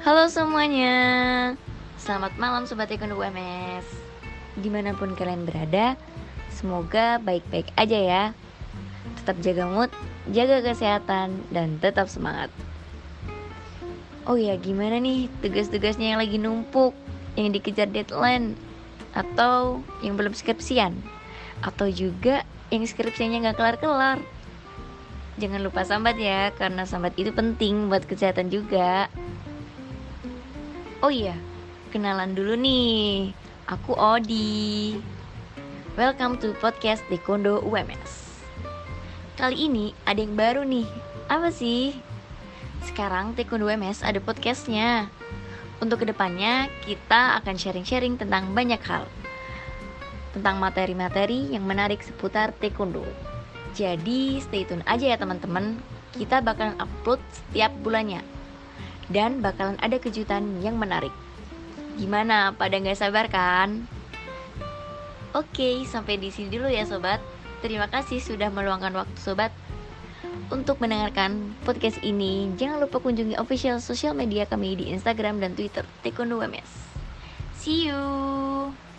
Halo semuanya. Selamat malam Sobat Taekwondo UMS Di mana pun kalian berada Semoga baik-baik aja ya. Tetap jaga mood, jaga kesehatan, dan tetap semangat. Oh ya gimana nih tugas-tugasnya yang lagi numpuk Yang dikejar deadline Atau yang belum skripsian? Atau juga yang skripsinya gak kelar-kelar? Jangan lupa sambat ya, karena sambat itu penting buat kesehatan juga. Oh iya, kenalan dulu nih. Aku Odi. Welcome to podcast Dekondo UMS. Kali ini ada yang baru nih. Apa sih? Sekarang Taekwondo UMS ada podcastnya. Untuk ke depannya kita akan sharing-sharing tentang banyak hal. Tentang materi-materi yang menarik seputar Taekwondo. Jadi stay tune aja ya teman-teman. Kita bakalan upload setiap bulannya. Dan bakalan ada kejutan yang menarik. Gimana? Pada nggak sabar kan? Oke, sampai di sini dulu ya sobat. Terima kasih sudah meluangkan waktu sobat untuk mendengarkan podcast ini. Jangan lupa kunjungi official sosial media kami di Instagram dan Twitter Taekwondo WMS. See you.